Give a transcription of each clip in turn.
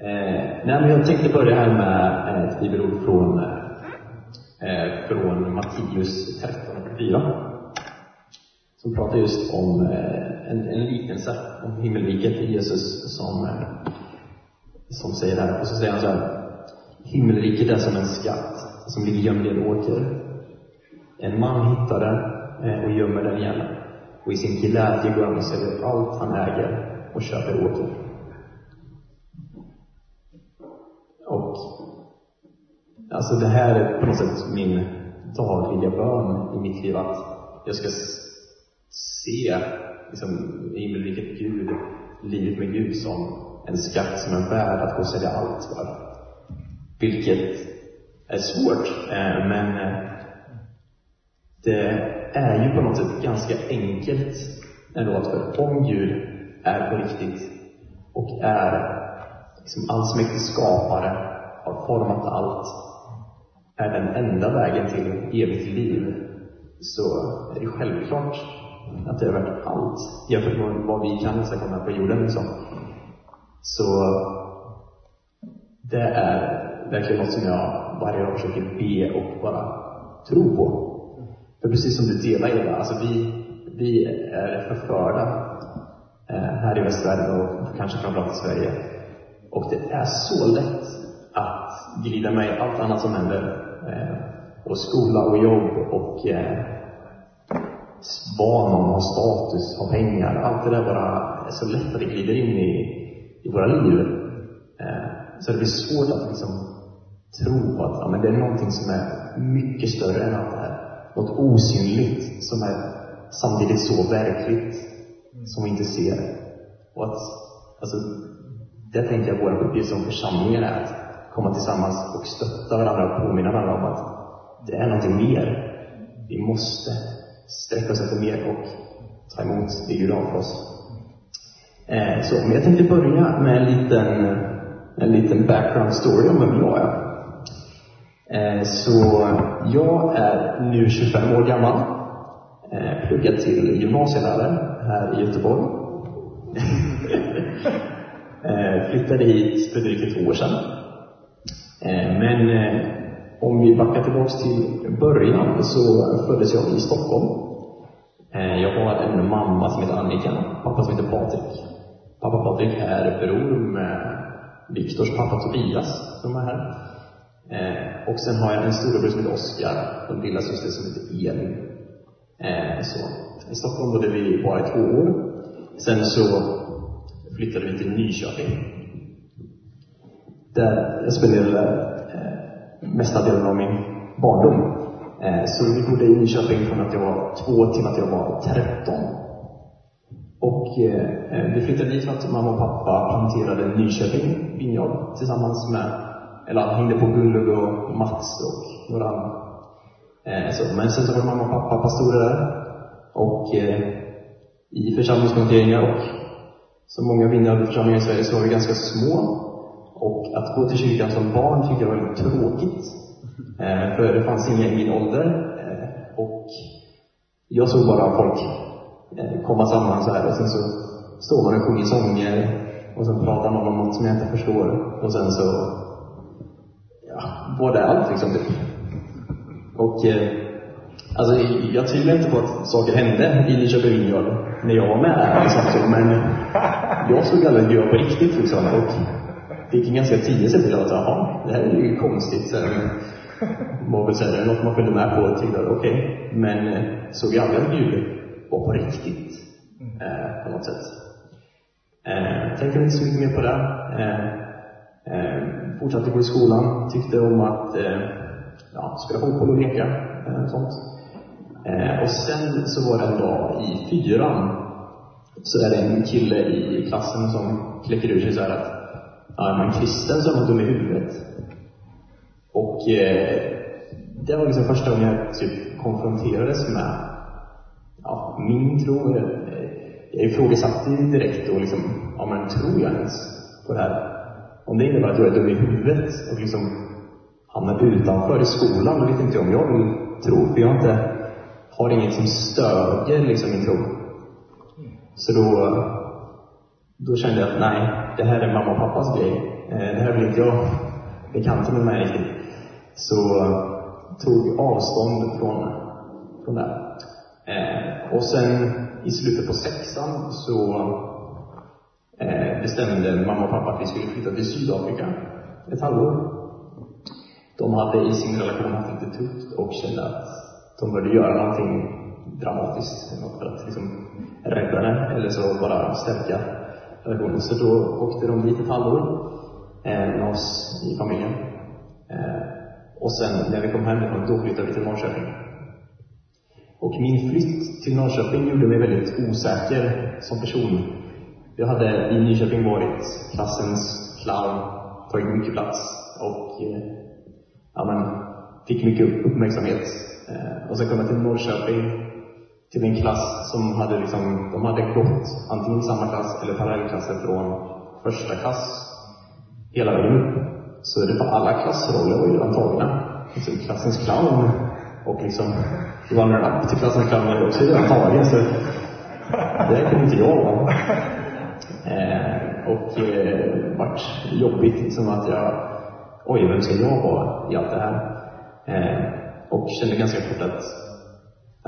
Eh, nej, men jag tänkte börja här med eh, ett bibelord från, eh, från Matteus 13.4. Som pratar just om eh, en, en liknelse om himmelriket i Jesus som, eh, som säger det här. Och så säger han så här. Himmelriket är som en skatt som ligger gömd i en åker. En man hittar den eh, och gömmer den igen. Och i sin glädje går han och säljer allt han äger och köper åker. Och alltså det här är på något sätt min dagliga bön i mitt liv att jag ska se liksom, himmelriket Gud, livet med Gud som en skatt som är värd att gå och sälja allt för. Vilket är svårt, eh, men eh, det är ju på något sätt ganska enkelt ändå att för om Gud är på riktigt och är liksom allsmäktig skapare, har format allt, är den enda vägen till evigt liv, så är det självklart att det är värt allt jämfört med vad vi kan åstadkomma på jorden. Liksom. Så det är verkligen något som jag varje dag försöker be och bara tro på. För precis som du delar Eva, alltså vi, vi är förförda eh, här i västvärlden och kanske framförallt i Sverige. Och det är så lätt att glida med i allt annat som händer. Eh, och skola och jobb och eh, vad någon har status, har pengar. Allt det där bara är så lätt att det glider in i, i våra liv. Eh, så det blir svårt att liksom tro att ja, men det är någonting som är mycket större än allt det här. Något osynligt som är samtidigt så verkligt som vi inte ser. Och att, alltså, det tänker jag vår uppgift som församlingar är att komma tillsammans och stötta varandra och påminna varandra om att det är någonting mer. Vi måste sträcka oss efter mer och ta emot det Gud har för oss. Eh, så, men jag tänkte börja med en liten, en liten background story om vem jag är. Eh, så jag är nu 25 år gammal. Eh, pluggar till gymnasielärare här i Göteborg. eh, flyttade hit för drygt ett år sedan. Eh, men eh, om vi backar tillbaks till början så föddes jag i Stockholm. Eh, jag har en mamma som heter Annika, pappa som heter Patrik. Pappa Patrik är bror med Viktors pappa Tobias, som är här. Och sen har jag en storebror som heter Oskar och en lilla syster som heter Elin. Så i Stockholm bodde vi bara i två år. Sen så flyttade vi till Nyköping. Där jag spenderade eh, mesta delen av min barndom. Eh, så vi bodde i Nyköping från att jag var två till att jag var tretton. Och eh, eh vi flyttade dit för att mamma och pappa planterade Nyköping vinjard tillsammans med, eller han hängde på Gullug och Mats och några andra. Eh, så, men sen så var mamma och pappa pastorer där. Och eh, i församlingsplanteringar och som många vinnare församlingar i Sverige så var vi ganska små. Och att gå till kyrkan som barn tyckte jag var väldigt tråkigt. Eh, för det fanns inga i min ålder. Eh, och jag såg bara folk eh, komma samman så här och sen så står man och sjunger sånger och sen pratar någon om något som jag inte förstår. Och sen så, ja, var det allt liksom? Typ. Och eh, Alltså, jag tvivlar inte på att saker hände i Nyköping Vineyard när jag var med. Liksom, men jag såg aldrig att Gud på riktigt. Liksom, och fick en ganska tidig sig till att jaha, det här är ju konstigt. Så, var väl säga, något man följde med på och tänkte, okej. Okay. Men eh, såg jag aldrig att Gud var på riktigt. Eh, på något sätt. Eh, tänkte inte så mycket mer på det. Eh, eh, fortsatte gå i skolan. Tyckte om att eh, ja, spela fotboll och leka. Eh, sånt. Eh, och sen så var det en dag i fyran, så är det en kille i klassen som kläcker ur sig så här att ja, är man kristen så är man dum i huvudet. Och eh, det var liksom första gången jag typ konfronterades med ja, min tro. Jag eh, ifrågasatte direkt och liksom, ja men tror jag ens på det här? Om det innebär att jag är dum i huvudet och liksom hamnar utanför i skolan, då vet inte jag om jag vill tro, för jag har inte har inget som stödjer liksom min tro. Så då, då kände jag att nej, det här är mamma och pappas grej. Eh, det här vill inte jag bekanta mig med riktigt. Så tog avstånd från, från det. Eh, och sen i slutet på sexan så eh, bestämde mamma och pappa att vi skulle flytta till Sydafrika ett halvår. De hade i sin relation haft lite tufft och kände att de började göra någonting dramatiskt, något för att liksom rädda det, eller så bara stärka relationen. Så då åkte de dit ett halvår eh, med oss i familjen. Eh, och sen när vi kom hem, då flyttade vi till Norrköping. Och min flytt till Norrköping gjorde mig väldigt osäker som person. Jag hade i Nyköping varit klassens clown, tagit mycket plats och eh, ja, men, fick mycket uppmärksamhet. Och sen kom jag till Norrköping, till en klass som hade liksom, de hade gått antingen samma klass eller parallellklasser från första klass hela vägen upp. Så det var alla klassroller var ju redan tagna. Liksom alltså, klassens clown och liksom runner-up till klassens clown var ju också redan tagen. Så det kunde inte jag vara. Eh, och eh, vart jobbigt liksom att jag, oj, vem ska jag vara i allt det här? Eh, och kände ganska fort att,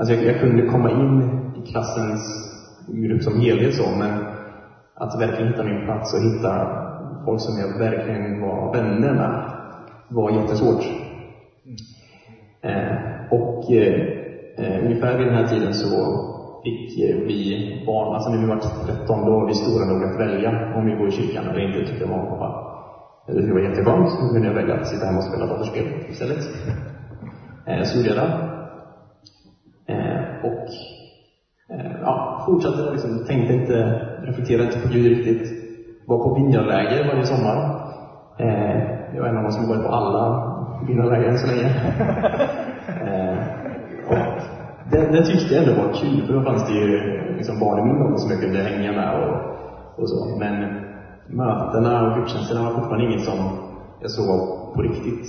alltså jag, jag kunde komma in i klassens grupp som helhet så, men att verkligen hitta min plats och hitta folk som jag verkligen var vänner med var jättesvårt. Eh, och eh, eh, ungefär vid den här tiden så fick eh, vi barn, alltså när vi var 13, då var vi stora nog att välja om vi går i kyrkan eller inte, tyckte mamma och pappa. Det var jätteskönt, då kunde jag välja att sitta hemma och spela datorspel istället. Eh, så gjorde jag det. Eh, och eh, ja, fortsatte liksom, tänkte inte, reflekterade inte på Gud riktigt. Var på vinjarläger varje sommar. Eh, jag var en av dem som varit på alla vinjarläger än så länge. eh, och det, det tyckte jag ändå var kul, för då fanns det ju liksom barn i min ålder som jag kunde hänga med och, och så. Men mötena och gudstjänsterna var fortfarande inget som jag såg på riktigt.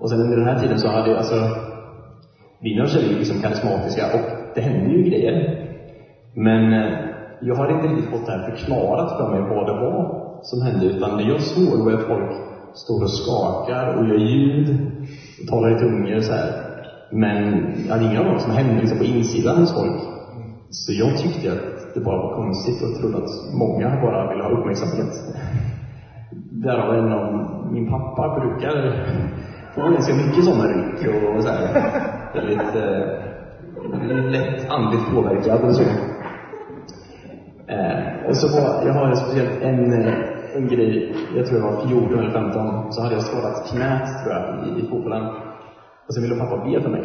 Och sen under den här tiden så hade jag, alltså, Winners är ju liksom karismatiska och det händer ju grejer. Men eh, jag har inte riktigt fått det här förklarat för mig vad det var som hände, utan det jag såg var att folk står och skakar och gör ljud, och talar i tungor så här. Men jag hade ingen aning om vad som hände liksom på insidan hos folk. Så jag tyckte att det bara var konstigt och trodde att många bara ville ha uppmärksamhet. Därav en av min pappa brukar få ganska mycket sådana ryck och så här. Väldigt eh, lätt andligt påverkad och så. Eh, och så var, jag har speciellt en, eh, en grej, jag tror jag var 14 eller 15, så hade jag skadat knät tror jag i, i fotbollen. Och sen ville pappa be för mig.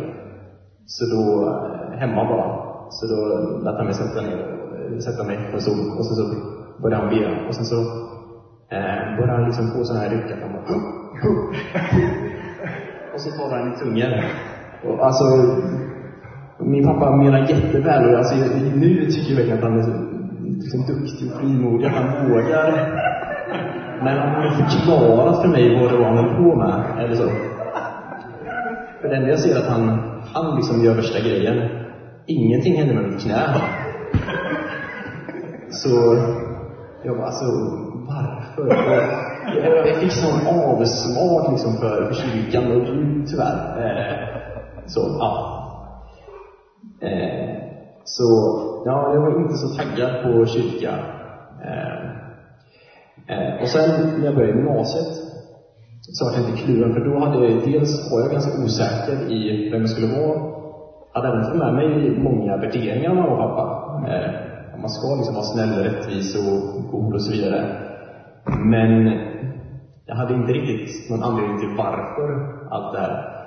Så då, eh, hemma bara, så då lät han mig sätta, ner, sätta mig på en stol och så, så började han be. Och sen så eh, började han liksom få sådana här ryck att han bara och så talar han i tungor. Och alltså, min pappa menar jätteväl och alltså, nu tycker jag verkligen att han är så liksom, duktig och frimodig, att han vågar. Men han har förklarat för mig vad det var han höll på med, eller så. För det enda jag ser är att han, han liksom gör värsta grejen. Ingenting händer med mitt knä. Så jag bara, alltså varför? Jag, jag fick sån avsmak liksom för, för kyrkan och Gud tyvärr. Så, ja. Eh, så, ja, jag var inte så taggad på kyrka. Eh, eh, och sen när jag började gymnasiet så var jag inte kluven, för då hade jag dels var jag ganska osäker i vem jag skulle vara. Jag hade även fått med mig många värderingar av mamma och pappa. Eh, man ska liksom vara snäll, rättvis och god och så vidare. Men jag hade inte riktigt någon anledning till varför allt det här.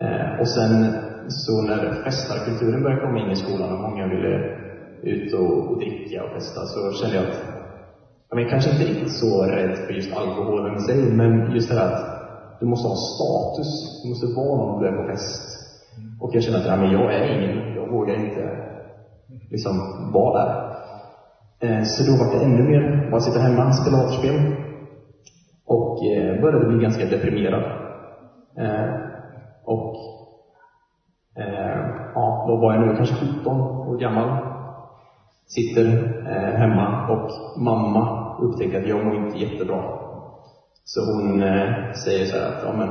Eh, och sen så när festarkulturen började komma in i skolan och många ville ut och, och dricka och festa så kände jag att jag men kanske inte riktigt så rädd för just alkoholen i sig, men just det här att du måste ha status. Du måste vara någon du är på fest. Och jag kände att ja, men jag är ingen, jag vågar inte liksom vara där. Eh, så då var det ännu mer bara sitta hemma, spela datorspel. Och eh, började bli ganska deprimerad. Eh, och eh, ja, då var jag nog kanske 17 år gammal. Sitter eh, hemma och mamma upptäcker att jag mår inte jättebra. Så hon eh, säger så här att, ja men,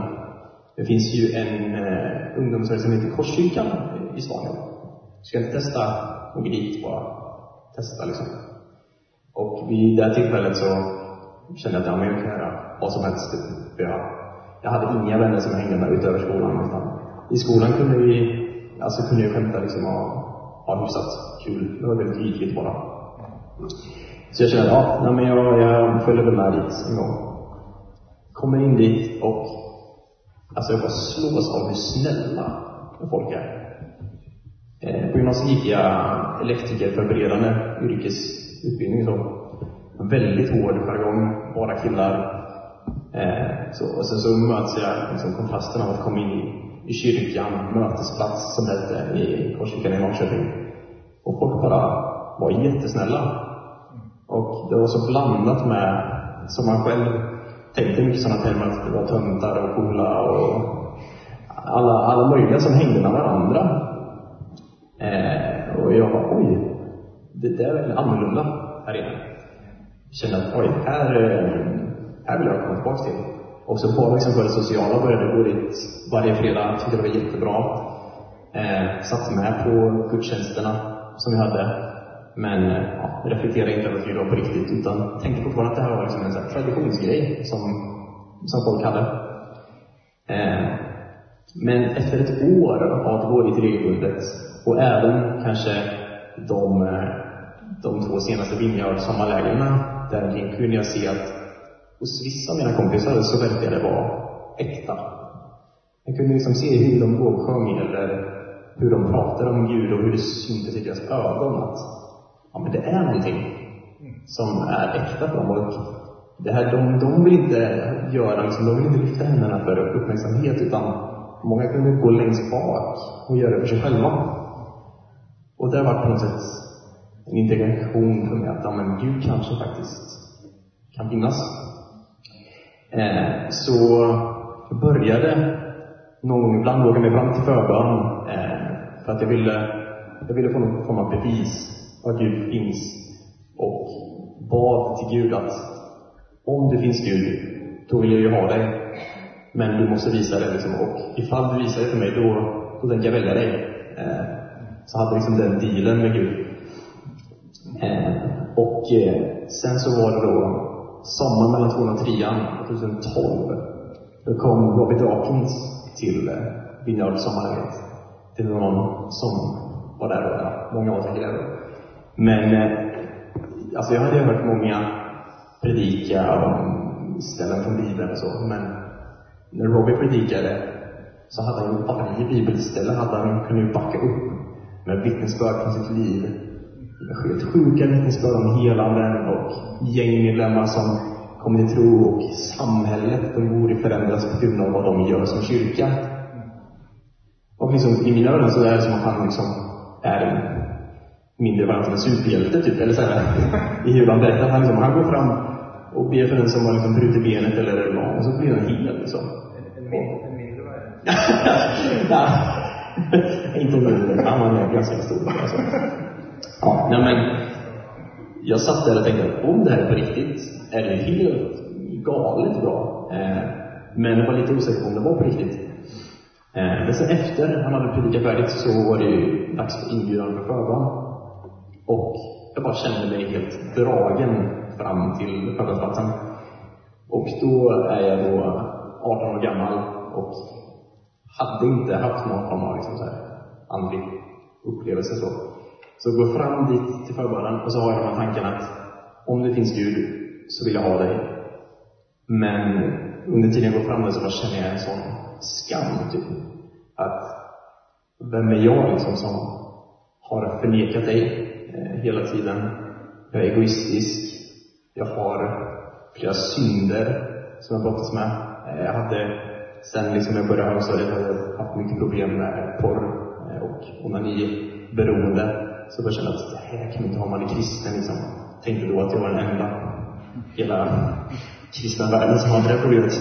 det finns ju en eh, ungdomsverksamhet i Korskyrkan i stan. Ska inte testa och gå dit bara? Testa liksom. Och vid det här tillfället så kände jag att ja, men jag kan göra vad som helst. Typ. För jag, jag hade inga vänner som jag hängde med utöver skolan. Utan I skolan kunde vi, alltså kunde jag skämta liksom och ha hyfsat kul. Det var väldigt ytligt bara. Så jag kände, ja, nej, men jag, jag följer väl med dit en gång. Kommer in dit och alltså jag bara slås av hur snälla folk är. Eh, på gymnasiet gick jag elektrikerförberedande yrkesutbildning så. Väldigt hård jargong, bara killar. Eh, så, och sen så möts jag liksom kontrasten av att komma in i, i kyrkan, mötesplats som det hette i Korskyrkan i Norrköping. Och folk bara var jättesnälla. Och det var så blandat med, som man själv tänkte mycket sådana termer, att det var töntar och coola och alla, alla möjliga som hängde med varandra. Eh, och jag bara, oj, det där är väldigt annorlunda här inne. Jag Kände att, oj, här, eh, här vill jag komma tillbaka till. Och så bara liksom för det sociala började gå dit varje fredag, Jag tyckte det var jättebra. Eh, satt med på gudstjänsterna som vi hade. Men eh, ja, reflekterade inte över att vi var på riktigt, utan tänkte fortfarande att det här var liksom en sån här traditionsgrej som, som folk hade. Eh, men efter ett år av att gå dit regelbundet, och även kanske de, eh, de två senaste Vineyard-sommarlägren där kunde jag se att hos vissa av mina kompisar så verkade det vara äkta. Jag kunde liksom se hur de lovsjöng eller hur de pratade om Gud och hur det syntes i deras ögon att ja, men det är någonting som är äkta för dem. Och det här, de, de vill inte göra, liksom, de vill inte lyfta händerna för uppmärksamhet, utan många kunde gå längst bak och göra det för sig själva. Och det har varit på något sätt en integration för mig att, ja, men Gud kanske faktiskt kan finnas. Eh, så jag började någon gång ibland våga mig fram till förbön eh, för att jag ville, jag ville få någon form av bevis att Gud finns och bad till Gud att om det finns Gud, då vill jag ju ha dig. Men du måste visa det liksom. Och ifall du visar det för mig, då, då tänker jag välja dig. Eh, så hade liksom den dealen med Gud. Eh, och eh, sen så var det då sommaren mellan 2003 och 2012. Då kom Robbie Dawkins till eh, Vinjard sommarläget. Det var någon som var där då. Ja, många var säkert där. Men eh, alltså jag hade hört många predika om ställen från Bibeln och så, men när Robbie predikade så hade han varje bibelställe hade han kunnat backa upp med vittnesbörd från sitt liv. Helt sjuka vittnesbörd om helanden och gängmedlemmar som kommer till tro och samhället de bor i förändras på grund av vad de gör som kyrka. Och liksom, i mina öron så är det som att han liksom är en mindre variant av en superhjälte, typ. Eller så här, i hur han berättar. Han, liksom, han går fram och ber för den som har liksom brutit benet eller är lam, och så blir han hel. Liksom. En, min, en mindre variant? ja. Inte mindre, han var ganska stor. Alltså. Ja, nej men. Jag satt där och tänkte om det här är på riktigt, är det helt galet bra. Eh, men jag var lite osäker på om det var på riktigt. Eh, men sen efter han hade predikat färdigt så var det ju dags för inbjudan för förbön. Och jag bara kände mig helt dragen fram till förbönsplatsen. Och då är jag då 18 år gammal och hade inte haft någon form av liksom så här andlig upplevelse. Så så jag går fram dit till förbönen och så har jag de här tankarna att om det finns Gud så vill jag ha dig. Men under tiden jag går fram där så bara känner jag en sån skam, typ. Att vem är jag liksom som har förnekat dig eh, hela tiden? Jag är egoistisk. Jag har flera synder som jag brottas med. Eh, jag hade, sen liksom jag började högstadiet, hade jag haft mycket problem med porr eh, och onani-beroende. Så jag känna att det här kan man inte ha om man är kristen liksom. Tänkte då att jag var den enda hela kristna världen som hade det problemet.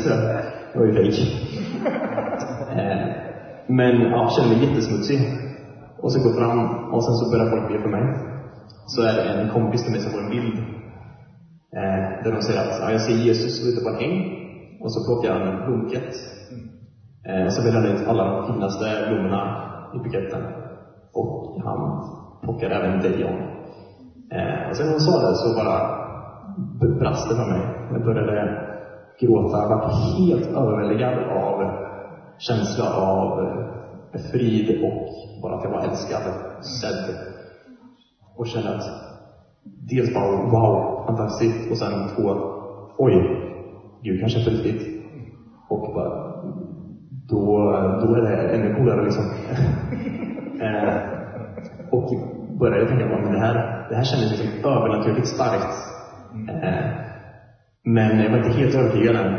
Det var ju fejk. Eh, men ja, kände mig jättesmutsig. Och så går fram och sen så börjar folk be för mig. Så är det en kompis till mig som får en bild Eh, där de säger att ja, jag ser Jesus ute på en äng och så plockar han en blombukett. Eh, så väljer han ut alla de finaste blommorna i buketten. Och han plockar även dig Eh, och sen när hon sa det så bara brast det för mig. Jag började gråta, jag var helt överväldigad av känsla av frid och bara att jag var älskad, sedd. Och kände att dels bara wow, fantastiskt. Och sen två, oj, Gud kanske är på riktigt. Och bara, då, då är det ännu coolare liksom. eh, och började tänka på, men det här, det här kändes liksom övernaturligt starkt. Eh, men jag var inte helt övertygad än.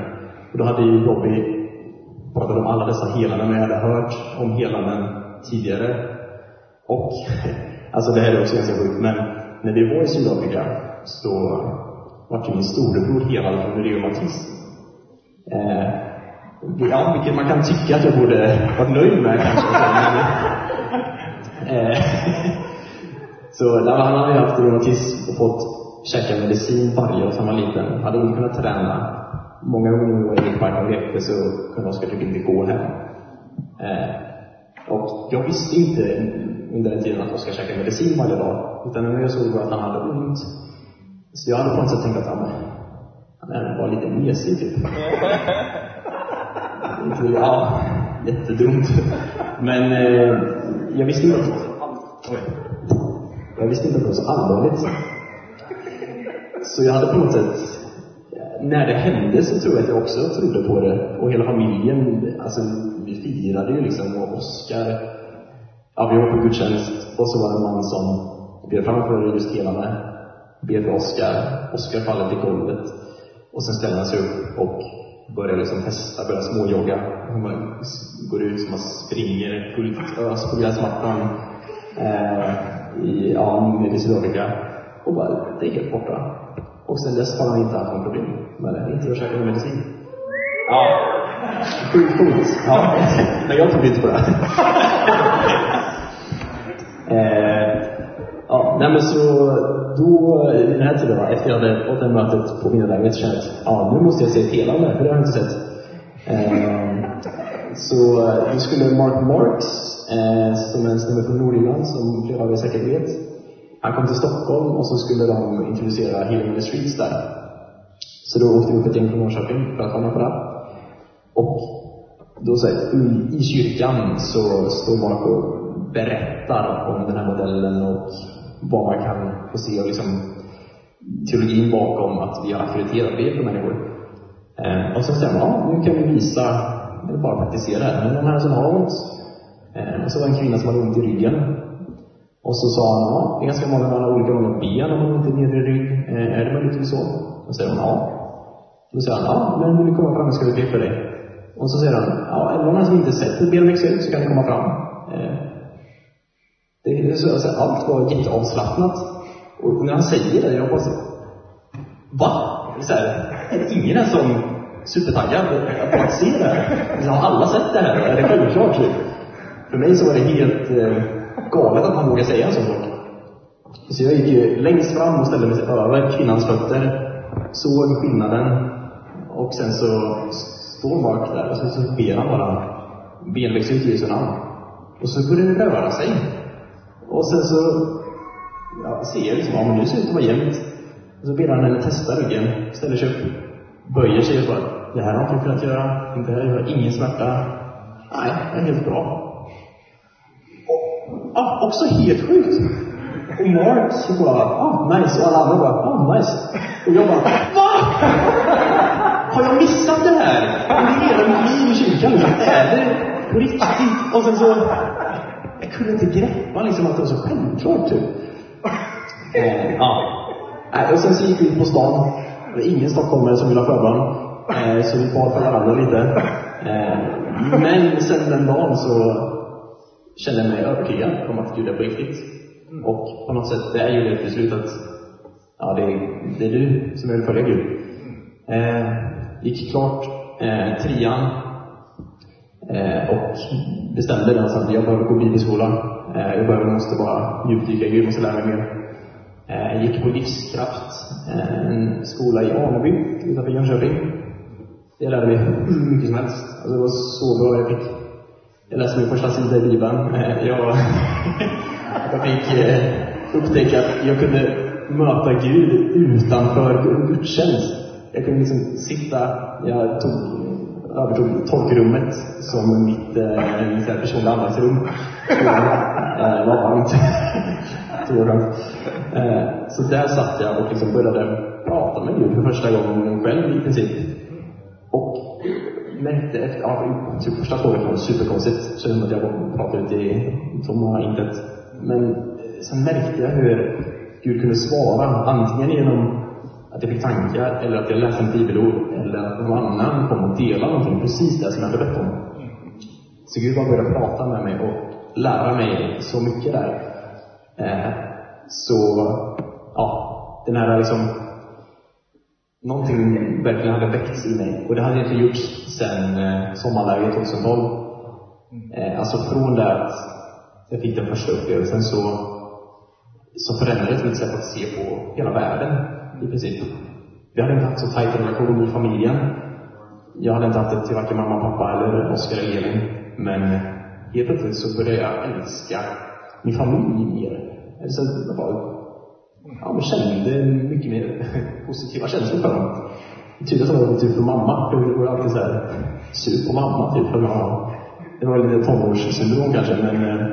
Och då hade ju Bobby pratat om alla dessa helanden jag hade hört om helanden tidigare. Och, alltså det här är också ganska sjukt, men när vi var i Sydafrika så var ju min storebror helad från reumatism. Eh, ja, vilket man kan tycka att jag borde vara nöjd med kanske. Men, eh, så nej, han hade ju haft reumatism och fått käka medicin varje år sedan han var liten. Hade hon kunnat träna. Många gånger när var i parken och lekte så kunde Oskar typ inte gå hem. Eh, och jag visste inte under den tiden att Oskar käkade medicin varje dag. Utan när jag såg att han hade ont. Så jag hade på något sätt tänkt att han, han var lite mesig typ. Ja, jättedumt. Men eh, jag visste inte att Oj. Jag visste inte att det var så allvarligt. Så jag hade på något sätt, när det hände så tror jag att jag också trodde på det. Och hela familjen, alltså vi firade ju liksom. Och Oskar, ja vi var på gudstjänst och så var det en man som ber framför just helarna, Ber för Oskar. Oskar faller till golvet. Och sen ställer han sig upp och börjar liksom testa, börjar småjogga. Han bara går ut som man springer fullt ös på gräsmattan. Eh, i, ja, nere i Sydafrika. Och bara, det är helt borta. Och sen dess har han inte haft några problem med det. Inte att käka medicin. Ja. Sjukt coolt. Ja. Men jag trodde inte på det. eh, ja, nej men så då, i den här tiden, efter jag hade fått det mötet på mina lägenhet, kände jag att ja, nu måste jag se ett helande, för det har jag inte sett. Eh, så eh, då skulle Mark Marks, eh, som är en snubbe från Nordirland, som flera av er säkert vet, han kom till Stockholm och så skulle de introducera Healing in the Streets där. Så då åkte vi upp ett gäng från Norrköping för att vara med på det. Och då så här, i- i kyrkan så står Mark och berättar om den här modellen och vad man kan få se och liksom teologin bakom att vi har auktoritet det be för människor. Eh, och sen säger man, ja, nu kan vi visa, eller bara praktisera det. Men de här som har ont. Eh, och så var det en kvinna som hade ont i ryggen. Och så sa han, ja, det är ganska många man har olika långa ben om man har är nedre rygg. Eh, är det möjligtvis så? Då säger hon, ja. Då säger han, ja, men vill du komma fram så ska vi be för dig. Och så säger han, ja, är det någon som inte sett ett ben växa ut så kan du komma fram. Eh, det är så, alltså, allt var jätteavslappnat. Och när han säger det, jag bara så, va? Så här, är det ingen här som supertaggad på att se det här? Liksom, har alla sett det här? Är det självklart? För mig så var det helt eh, galet att man vågade säga en sån sak. Så jag gick ju längst fram och ställde mig över kvinnans fötter, såg skillnaden och sen så står Mark där och så, så ber han bara ben växer ut i Jesu namn. Och så börjar det röra sig. Och sen så ja, ser jag liksom, ja men nu ser det ut att vara jämnt. Och så ber han henne testa ryggen, ställer sig upp, böjer sig och bara, det här har jag inte kunnat göra, det här gör ingen smärta. Nej, det är helt bra. Ja, också helt sjukt. Och Mark så bara, ah, nice. Och alla andra bara, ah, nice. Och jag bara, va? Har jag missat det här? Under hela mitt liv i kyrkan? Är det på riktigt? Och sen så, jag kunde inte greppa liksom att det var så självklart typ. Eh, ja. Och sen så gick vi ut på stan. Det var ingen stockholmare som ville ha förbön. Eh, så vi bad för varandra lite. Eh, men sen den dagen så kände jag mig övertygad om att Gud är på riktigt. Och på något sätt, det är ju det till slut att ja, det, är, det är du som vill följa Gud. Eh, gick klart eh, trean eh, och bestämde den att jag behöver gå bibelskola. Eh, jag behöver, måste bara djupdyka i Gud, måste lära mig mer. Eh, gick på Livskraft, eh, en skola i Aneby utanför Jönköping. Det lärde mig hur mycket som helst. Alltså det var så bra. Jag fick jag läste min första sida i Bibeln. Eh, jag, jag fick eh, upptäcka att jag kunde möta Gud utanför gudstjänst. Jag kunde liksom sitta, jag tog, övertog torkrummet som mitt, eh, personliga andaktsrum. Det var eh, varmt. Så Så där satt jag och liksom började prata med Gud för första gången själv i princip. Och efter, ja, typ första frågan var superkonstigt. Kände att jag pratade ut i tomma intet. Men eh, sen märkte jag hur Gud kunde svara, antingen genom att jag fick tankar, eller att jag läste en bibelord, eller att någon annan kom och delade någonting, precis det som jag hade bett om. Så Gud bara började prata med mig och lära mig så mycket där. Eh, så, ja, den här liksom någonting verkligen hade väckts i mig. Och det hade inte gjorts sedan eh, sommarläget 2012. Eh, alltså från det att jag fick den första upplevelsen så, så förändrades mitt sätt att se på hela världen i princip. Vi hade inte haft så tajt relation i familjen. Jag hade inte haft det till varken mamma, pappa eller Oskar eller Elin. Men helt plötsligt så började jag älska min familj mer. Så bara ja, men kände mycket mer positiva känslor för honom. Tydligt att det var typ för mamma. Jag var alltid så här sur på mamma typ. Det var lite tonårssyndrom kanske, men eh,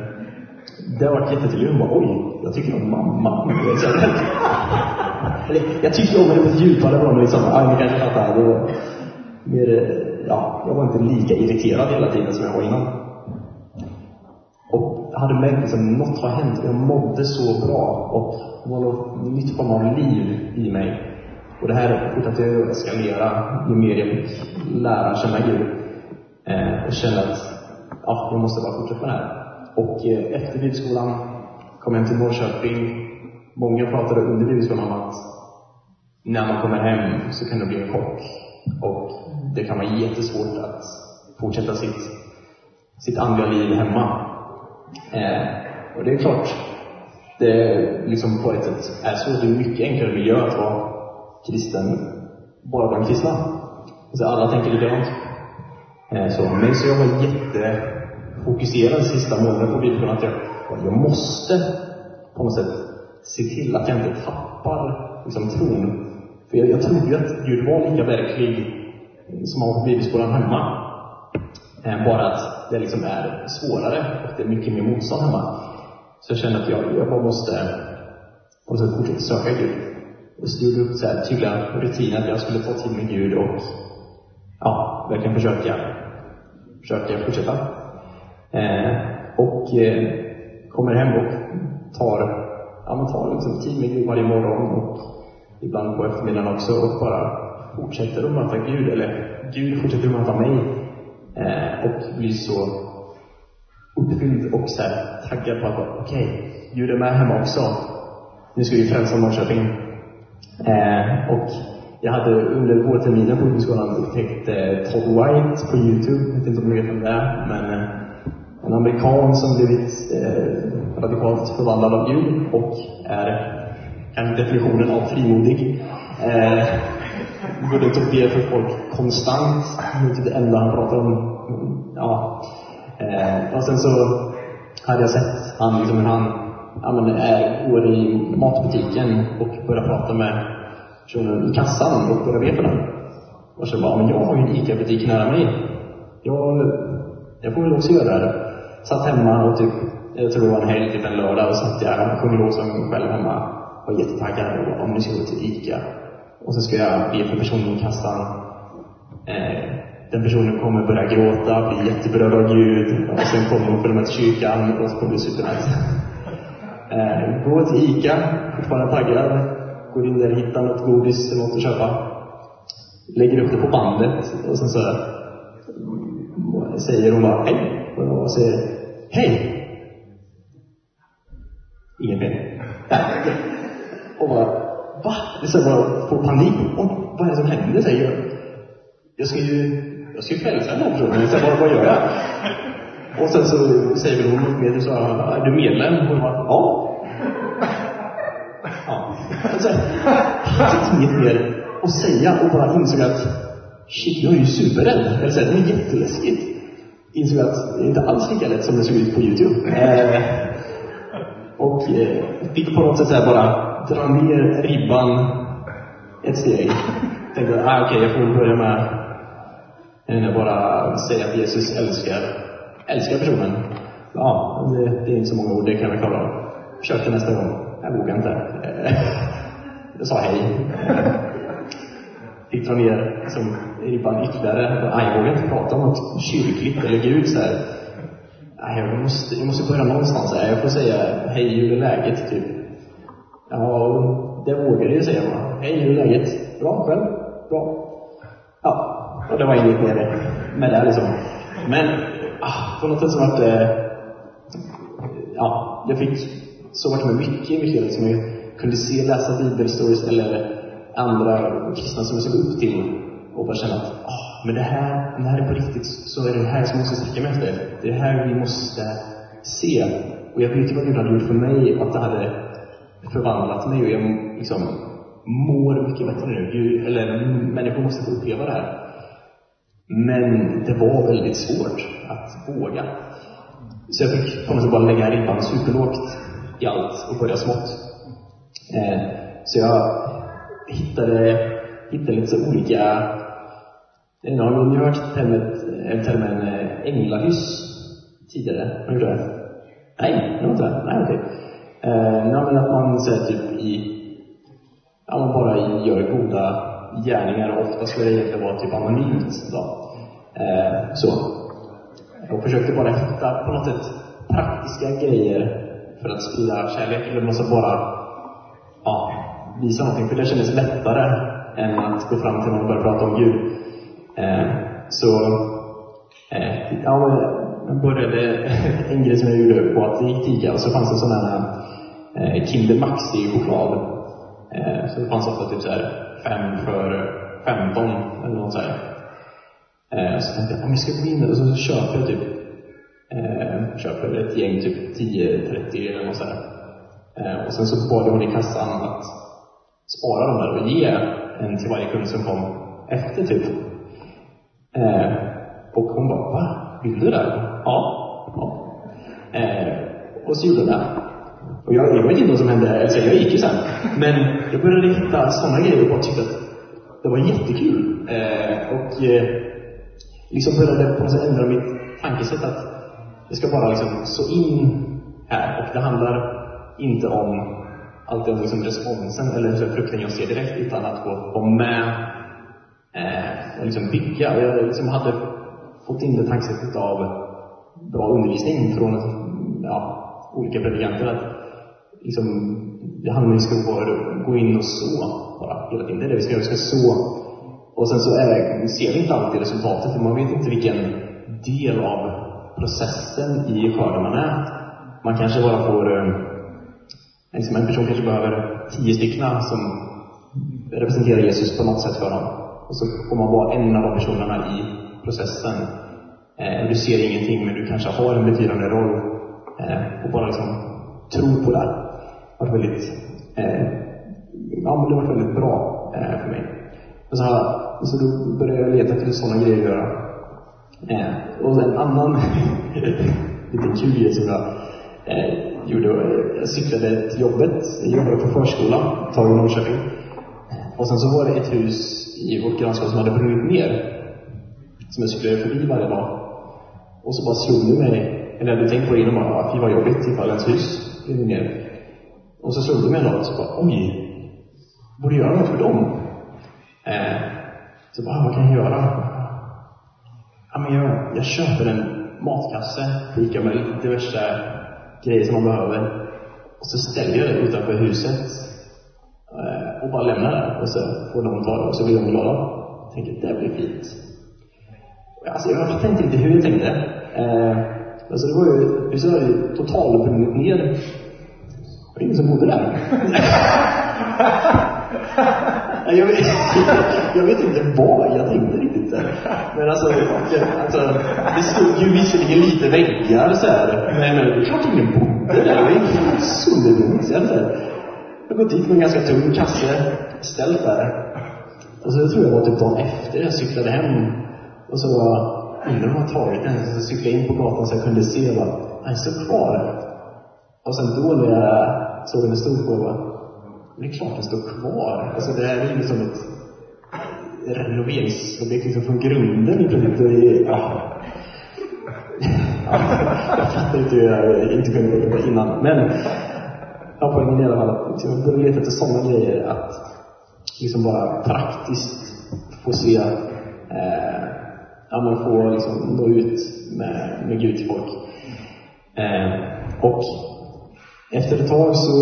det har varit jättetydligt. Hon bara, oj, jag tycker om mamma. Jag tyckte om henne på ett djupare plan. Liksom. Ja, ni kanske fattar. Det var mer, eh, ja, jag var inte lika irriterad hela tiden som jag var innan. Och jag hade märkt liksom, något har hänt. Jag mådde så bra. Och det var något nytt form av liv i mig. Och det här fortsatte jag att eskalera ju mer jag fick lära känna Gud. Eh, och kände att ja, jag måste bara fortsätta med det här. Och eh, efter bibelskolan kom jag hem till Norrköping. Många pratade under bibelskolan om att när man kommer hem så kan det bli en chock. Och det kan vara jättesvårt att fortsätta sitt, sitt andliga liv hemma. Eh, och det är klart, det liksom på ett sätt är så. Det är mycket enklare miljö att vara kristen bara bland kristna. Alltså alla tänker likadant. Eh, så. Men så jag var jättefokuserad sista månaden på Bibeln att jag, jag måste på något sätt se till att jag inte tappar liksom, tron. För jag, jag trodde ju att Gud var lika verklig som han var på bibelskolan hemma. Eh, bara att det liksom är svårare och det är mycket mer motstånd hemma. Så jag kände att jag, jag bara måste på något sätt fortsätta söka Gud. Och så gjorde jag upp så här tydliga rutiner att jag skulle ta tid med Gud och ja, verkligen försöka, försöka fortsätta. Eh, och eh, kommer hem och tar, ja, man tar liksom tid med Gud varje morgon och ibland på eftermiddagen också och bara fortsätter att möta Gud, eller Gud fortsätter att möta mig. Eh, och blir så uppfylld och så här, taggad på att okej, okay, Gud är med hemma också. Nu ska vi frälsa Norrköping. Eh, och jag hade under vårterminen på ungdomsskolan upptäckt eh, Todd White på Youtube. Jag vet inte om ni vet vem det är, men eh, en amerikan som blivit eh, radikalt förvandlad av Gud och är kanske definitionen av frimodig. Eh, Borde och ber för folk konstant. Det är typ det enda han pratar om. Ja. Eh, och sen så hade jag sett han, liksom, hur han ja, men, är, går i matbutiken och börjar prata med personen i kassan och börjar be för den. Och så bara, men jag har ju en ICA-butik nära mig. Jag, jag får väl också göra det. Satt hemma och typ, jag tror det var en helg, typ en lördag, och satt jag och sjöng lovsång själv hemma. Var jättetaggad och om nu ska gå till ICA. Och så ska jag be för personen i kassan. Eh, den personen kommer börja gråta, bli jätteberörd av Gud. Och sen kommer hon följa med till kyrkan och så kommer det bli. Eh, gå till ICA, fortfarande taggad. Går in där, hittar något godis eller något att köpa. Lägger upp det på bandet och sen så säger hon bara hej. Och säger hej. Ingen mening. Och bara Va? Det är så bara får panik. Och, vad är det som händer? Säger jag. Jag ska ju, jag ska ju frälsa den här personen. Så vad, vad gör jag? Och sen så säger väl hon med så här, är du medlem? Hon bara, ja. ja. så här, hade inget mer att säga och bara insåg att shit, jag är ju superrädd. Eller så här, det är jätteläskigt. Insåg att det är inte alls lika lätt som det såg ut på Youtube. Eh, och eh, fick på något sätt så här bara dra ner ribban ett steg. Tänkte, ah, okej, okay, jag får väl börja med att bara säga att Jesus älskar, älskar personen. Ja, det, det är inte så många ord, det kan vi klara av. Försökte nästa gång. Jag vågar inte. Jag sa hej. Fick dra ner liksom, ribban ytterligare. Jag vågar inte prata om något kyrkligt eller Gud så här. Nej, jag måste, jag måste börja någonstans. Här. Jag får säga hej, hur är läget? Typ. Ja, det vågade jag säga. Hej, hur är läget? Bra, själv? Bra. Ja, och det var inget mer med det liksom. Men ah, på något sätt eh, så vart det... Ja, jag fick så vart med mycket, mycket liksom. Jag kunde se, läsa bibelstories eller andra kristna som jag såg upp till och bara känna att ah, men det här, när det här är på riktigt så är det här som jag måste sträcka mig efter. Det är det här vi måste se. Och jag vet ju vad Gud hade gjort för mig, att det hade förvandlat mig och jag liksom mår mycket bättre nu. Eller människor måste få uppleva det här. Men det var väldigt svårt att våga. Så jag fick på något sätt bara lägga ribban superlågt i allt och börja smått. Eh, så jag hittade, hittade lite så olika Jag har ni hört termen, eh, termen eh, änglahyss tidigare? Har ni gjort det? Nej, det var inte det? Nej, okej. Eh, men att man så typ i, ja, man bara gör goda gärningar. Ofta skulle det egentligen vara typ anonymt. Då. Eh, så. Jag försökte bara hitta på något sätt praktiska grejer för att sprida kärlek. Eller måste bara ja, visa någonting. För det kändes lättare än att gå fram till någon och börja prata om Gud. Eh, så eh, ja, jag började en grej som jag gjorde på att det gick tiga och så fanns det sådana här eh, Kinder Maxi-choklad. Eh, så det fanns ofta typ så här fem för 15 eller något sånt. Eh, så tänkte jag, om jag ska gå in och så, så köper jag typ eh, köper ett gäng, typ 10-30 eller något sånt. Eh, och sen så bad jag hon i kassan att spara dem där och ge en till varje kund som kom efter typ. Eh, och hon bara, va? Vill du det? Ja. ja. Eh, och så gjorde hon det. Och jag, jag vet inte vad som hände, alltså jag gick ju sen. Men jag började hitta sådana grejer och bara tyckte att det var jättekul. Eh, och eh, liksom började på något sätt ändra mitt tankesätt att det ska bara liksom så in här. Och det handlar inte om alltid om liksom responsen eller så frukten jag ser direkt, utan att få vara med eh, och liksom bygga. Och jag liksom hade fått in det tankesättet av bra undervisning från ja, olika predikanter. Att liksom, det handlar om att vi ska gå in och så bara hela tiden. Det är det vi ska göra. Vi ska så. Och sen så är, ser vi inte alltid resultatet, för man vet inte vilken del av processen i skörden man är. Man kanske bara får, eh, liksom en person kanske behöver tio stycken som representerar Jesus på något sätt för dem. Och så får man vara en av de personerna i processen. Eh, du ser ingenting, men du kanske har en betydande roll. Eh, och bara liksom tro på det. Det har varit väldigt eh, ja, men det var väldigt bra eh, för mig. Och så, så då började jag leta efter sådana grejer att göra. Eh, och en annan liten kul grej som jag eh, gjorde, jag cyklade till jobbet, jag jobbade på förskola, tag i Norrköping. Eh, och sen så var det ett hus i vårt grannskap som hade brunnit ner. Som jag cyklade förbi varje dag. Och så bara slog det mig, eller jag hade tänkt på det innan bara, ah, fy vad jobbigt ifall ens hus brinner ner. Och så slog det mig en dag, och så bara, oj, borde göra något för dem. Eh, så bara, vad kan jag göra? Ja, men jag, jag köper en matkasse på med diverse grejer som man behöver. Och så ställer jag det utanför huset. Eh, och bara lämnar det. Och så får de ta det och så blir de glada. Jag tänker, det blir fint. Alltså, jag tänkte inte riktigt hur jag tänkte. Eh, alltså, det var ju, huset ju totalt ner. Det var ingen som bodde där. jag, vet, jag vet inte vad jag tänkte riktigt där. Men alltså, alltså det stod ju visserligen lite väggar så här. Men det är klart ingen bodde där. Det var inte sönderbrunnit. Jag har gått dit med en ganska tung kasse, ställt där. Och så tror jag det var typ dagen efter jag cyklade hem. Och så var undrar om jag tagit den. Så cyklade jag in på gatan så jag kunde se vad han står kvar. Och sen då när jag såg den stod på, bara, det är klart den står kvar. Alltså det här är ju liksom ett renoveringsobjekt liksom från grunden i princip. Det är, ja. Alltså, jag fattar inte hur jag inte kunde göra det innan. Men ja, poängen i alla fall att jag började leta efter sådana grejer. Att liksom bara praktiskt få se eh, ja, man får liksom nå ut med, med Gud till folk. Eh, och efter ett tag så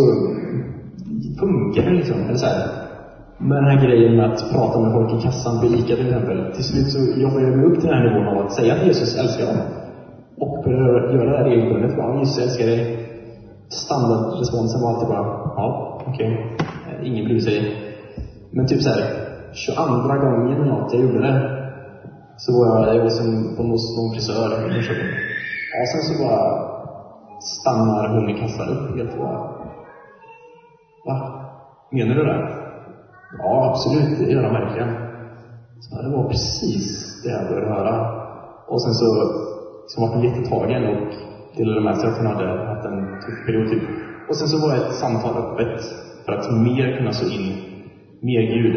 funkar det liksom. Eller så här, med den här grejen med att prata med folk i kassan på ICA till exempel. Till slut så jobbar jag mig upp till den här nivån av att säga att Jesus älskar dem. Och börjar göra det här regelbundet. Ja, Jesus älskar dig. Standardresponsen var alltid bara, ja, okej. Okay. Ingen bryr sig. Men typ så här, 22 gången eller något jag gjorde det, så var jag, jag var som på någon frisör i Norrköping. Och sen så bara stannar hon i kassan upp helt hållet. Va? Menar du det? Ja, absolut, det gör han verkligen. Så det var precis det jag började höra. Och sen så, så var hon jättetagen och delade med sig att hon hade haft en tuff period typ. Och sen så var ett samtal öppet för att mer kunna så in mer Gud.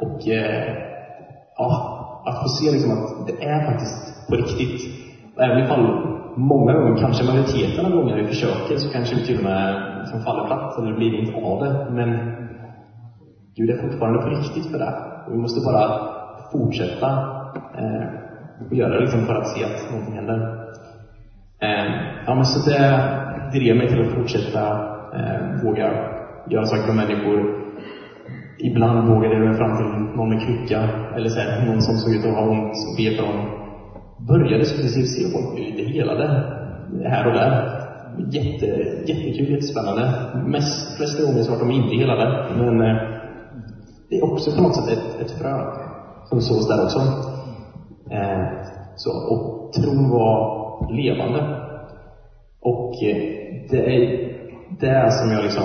Och eh, ja, att få se liksom att det är faktiskt på riktigt. Även ifall många gånger, kanske majoriteten av gånger vi försöker, så kanske vi till och med liksom faller platt, eller blir inte av det. Men Gud är fortfarande på riktigt för det. Och vi måste bara fortsätta eh, och göra det liksom för att se att någonting händer. Eh, ja, men så eh, det drev mig till att fortsätta eh, våga göra saker för människor Ibland vågade jag mig fram till någon med krycka, eller så här, någon som såg ut att ha ont, och be för dem. Började successivt se folk bli lite helade, här och där. Jätte, jättekul, jättespännande. Mest, flesta gånger så var de inte helade, men eh, det är också på något sätt ett, ett frö som sås där också. Eh, så, och tron var levande. Och eh, det är det som jag liksom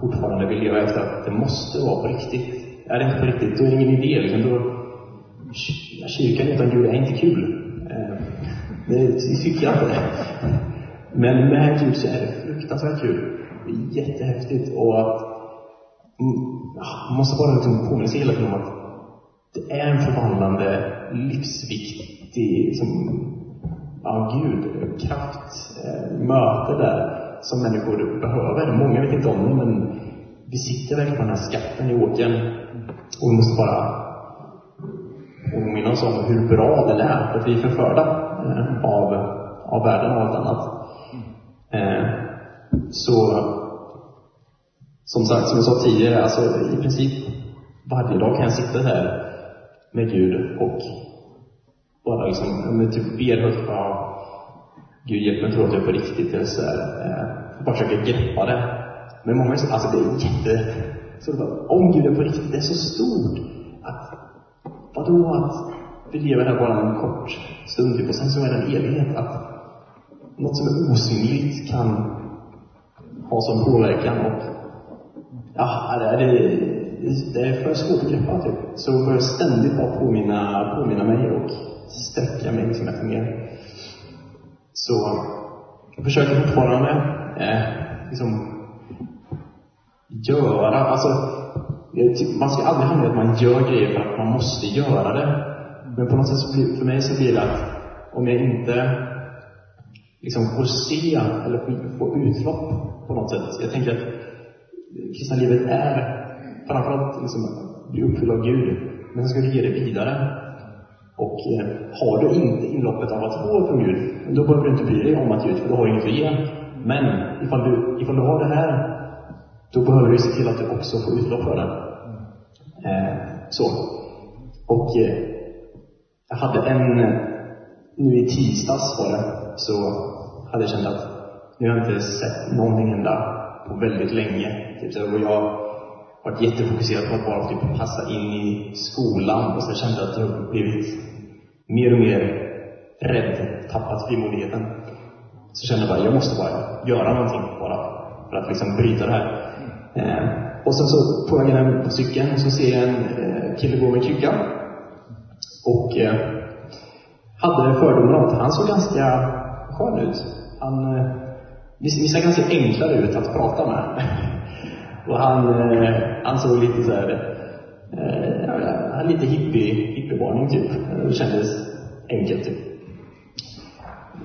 fortfarande vill leva efter att det måste vara på riktigt. Är det inte på riktigt, då är det ingen idé. Liksom. Då, kyrkan utan Gud är inte kul. Eh, det tycker jag inte. Men med Gud typ så är det fruktansvärt kul. Det är jättehäftigt och att mm, man måste bara liksom påminna sig hela tiden om att det är en förvandlande, livsviktig liksom, ja, Gud, kraft, eh, möte där som människor behöver. Många vet inte om det, men vi sitter verkligen på den här skatten i åkern. Och vi måste bara påminna oss om hur bra den är, för att vi är förförda eh, av, av världen och allt annat. Eh, så, som sagt, som jag sa tidigare, alltså i princip varje dag kan jag sitta här med Gud och bara liksom, typ ber högt Gud hjälp mig tro att jag är på riktigt. Eller så här, eh, bara försöka greppa det. Men många alltså det är jätte... Så bara, om Gud är på riktigt, det är så stort. Att, vadå att vi lever här bara en kort stund typ, och sen så är det en evighet. Att något som är osynligt kan ha sån påverkan och ja, det, det, det är för svårt att greppa typ. Så jag bör ständigt bara påminna, påminna mig och sträcka mig liksom efter mer. Så jag försöker fortfarande eh, liksom göra, alltså Typ- man ska aldrig hamna i att man gör grejer för att man måste göra det. Men på något sätt så blir, för mig så blir det att om jag inte liksom får se eller får utlopp på något sätt. Jag tänker att kristna livet är framförallt liksom bli uppfylld av Gud, men sen ska du ge det vidare. Och eh, har du inte inloppet av att få från Gud, då behöver du inte bry dig om att ge ut, för du har inget att ge. Men ifall du, ifall du har det här, då behöver du se till att du också får utlopp för det. Eh, så. Och eh, jag hade en, nu i tisdags var det, så hade jag känt att nu har jag inte sett någonting hända på väldigt länge. Typ så, och jag har varit jättefokuserad på att bara typ passa in i skolan och så kände jag att jag blivit mer och mer rädd, tappat frimodigheten. Så kände jag bara, jag måste bara göra någonting bara för att liksom bryta det här. Eh, och sen så på vägen hem på cykeln så ser jag en eh, kille gå med krycka. Och eh, hade fördomar om att han såg ganska skön ut. Han, eh, såg ganska enklare ut att prata med. och han, eh, han såg lite så här, eh, lite hippie, hippievarning typ. Det kändes enkelt typ.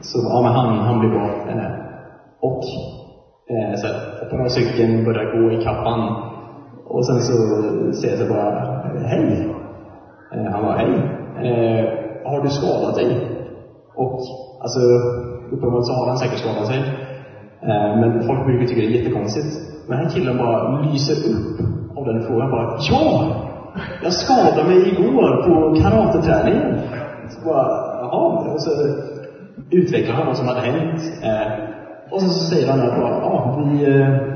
Så ja, men han, han blev bra. Eh, och eh, så jag hoppar av cykeln, börjar gå i kappan. Och sen så säger jag så bara, hej. Eh, han bara, hej. Eh, har du skadat dig? Och alltså, uppenbarligen så har han säkert skadat sig. Eh, men folk brukar tycka det är jättekonstigt. Men den här killen bara lyser upp av den frågan. Bara, ja! Jag skadade mig igår på karateträningen. Så bara, jaha. Och så utvecklar han vad som hade hänt. Eh, och så säger han att ja, vi... Eh,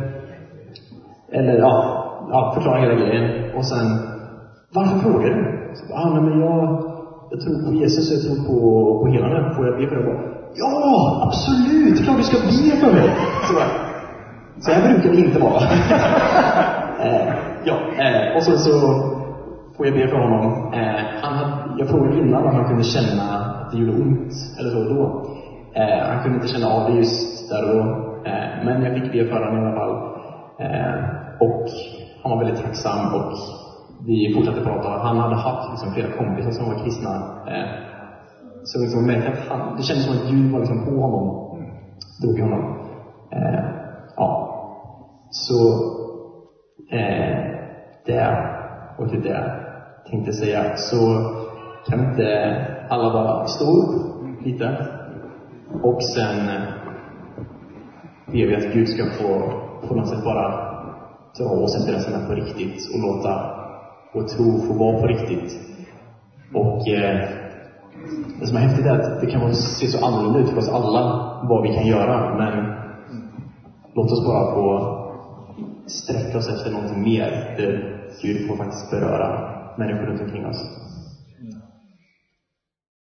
eller ja, ja, förklarar hela grejen. Och sen, varför frågar du? Så, ah, nej, men jag, jag tror på Jesus, jag tror på, på helande. Får jag be för dig? Bara, ja, absolut! Klart du ska be för mig! Så, så här brukar det inte vara. eh, ja, eh, och sen så får jag be för honom. Eh, han hade, jag frågade innan om han kunde känna att det gjorde ont, eller så då. Eh, han kunde inte känna av det just där och då. Eh, men jag fick be för honom i alla fall. Eh, och han var väldigt tacksam och vi fortsatte prata. Han hade haft liksom, flera kompisar som var kristna. Eh, så liksom märkte att han, det kändes som att Gud var liksom på honom. Drog i honom. Eh, ja. Så eh, det och till det jag tänkte säga. Så kan inte alla bara stå upp lite? Och sen eh, ber vi att Gud ska få på något sätt bara dra oss efter det som är på riktigt och låta vår tro få vara på riktigt. Och eh, det som är häftigt är att det kan se så annorlunda ut för oss alla vad vi kan göra, men låt oss bara få sträcka oss efter någonting mer, där Gud får faktiskt beröra människor runt omkring oss.